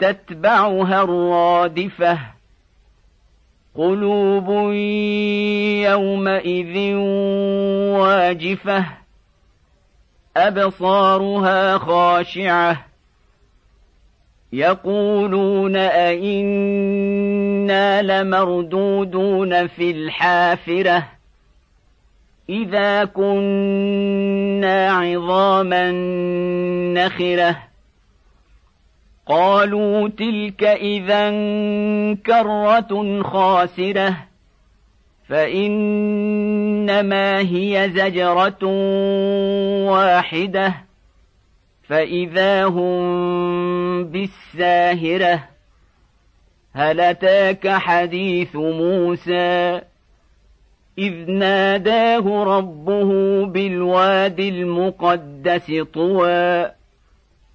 تتبعها الرادفة. قلوب يومئذ واجفة. أبصارها خاشعة. يقولون أئنا لمردودون في الحافرة. إذا كنا عظاما نخرة. قالوا تلك إذا كرة خاسرة فإنما هي زجرة واحدة فإذا هم بالساهرة. هل أتاك حديث موسى؟ إذ ناداه ربه بالواد المقدس طوى.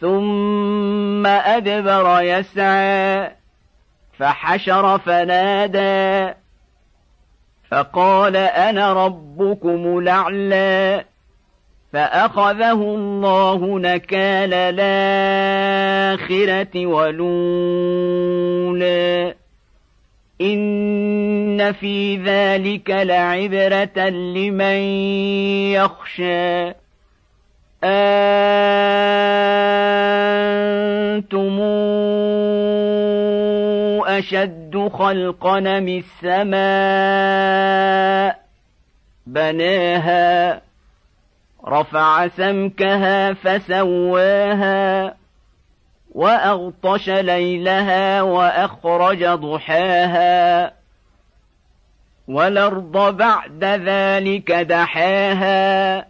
ثم أدبر يسعى فحشر فنادى فقال أنا ربكم الأعلى فأخذه الله نكال الآخرة ولولا إن في ذلك لعبرة لمن يخشى. أنتم أشد خلقا من السماء بناها رفع سمكها فسواها واغطش ليلها واخرج ضحاها والارض بعد ذلك دحاها